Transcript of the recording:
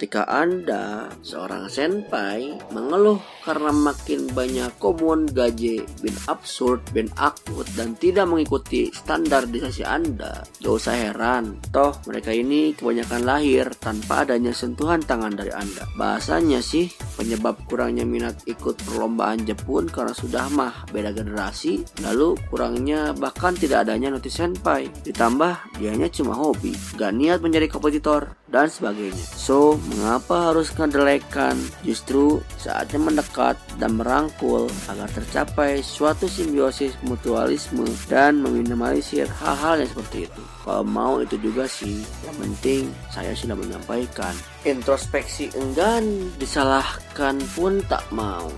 Ketika Anda, seorang senpai, mengeluh karena makin banyak common gaje, bin absurd, bin akut, dan tidak mengikuti standarisasi Anda, gak usah heran. Toh, mereka ini kebanyakan lahir tanpa adanya sentuhan tangan dari Anda. Bahasanya sih, penyebab kurangnya minat ikut perlombaan Jepun karena sudah mah beda generasi, lalu kurangnya bahkan tidak adanya notis senpai. Ditambah, dianya cuma hobi, gak niat menjadi kompetitor, dan sebagainya. So, mengapa harus ngedelekan? Justru saatnya mendekat dan merangkul agar tercapai suatu simbiosis mutualisme dan meminimalisir hal-hal yang seperti itu. Kalau mau itu juga sih, yang penting saya sudah menyampaikan. Introspeksi enggan, disalahkan pun tak mau.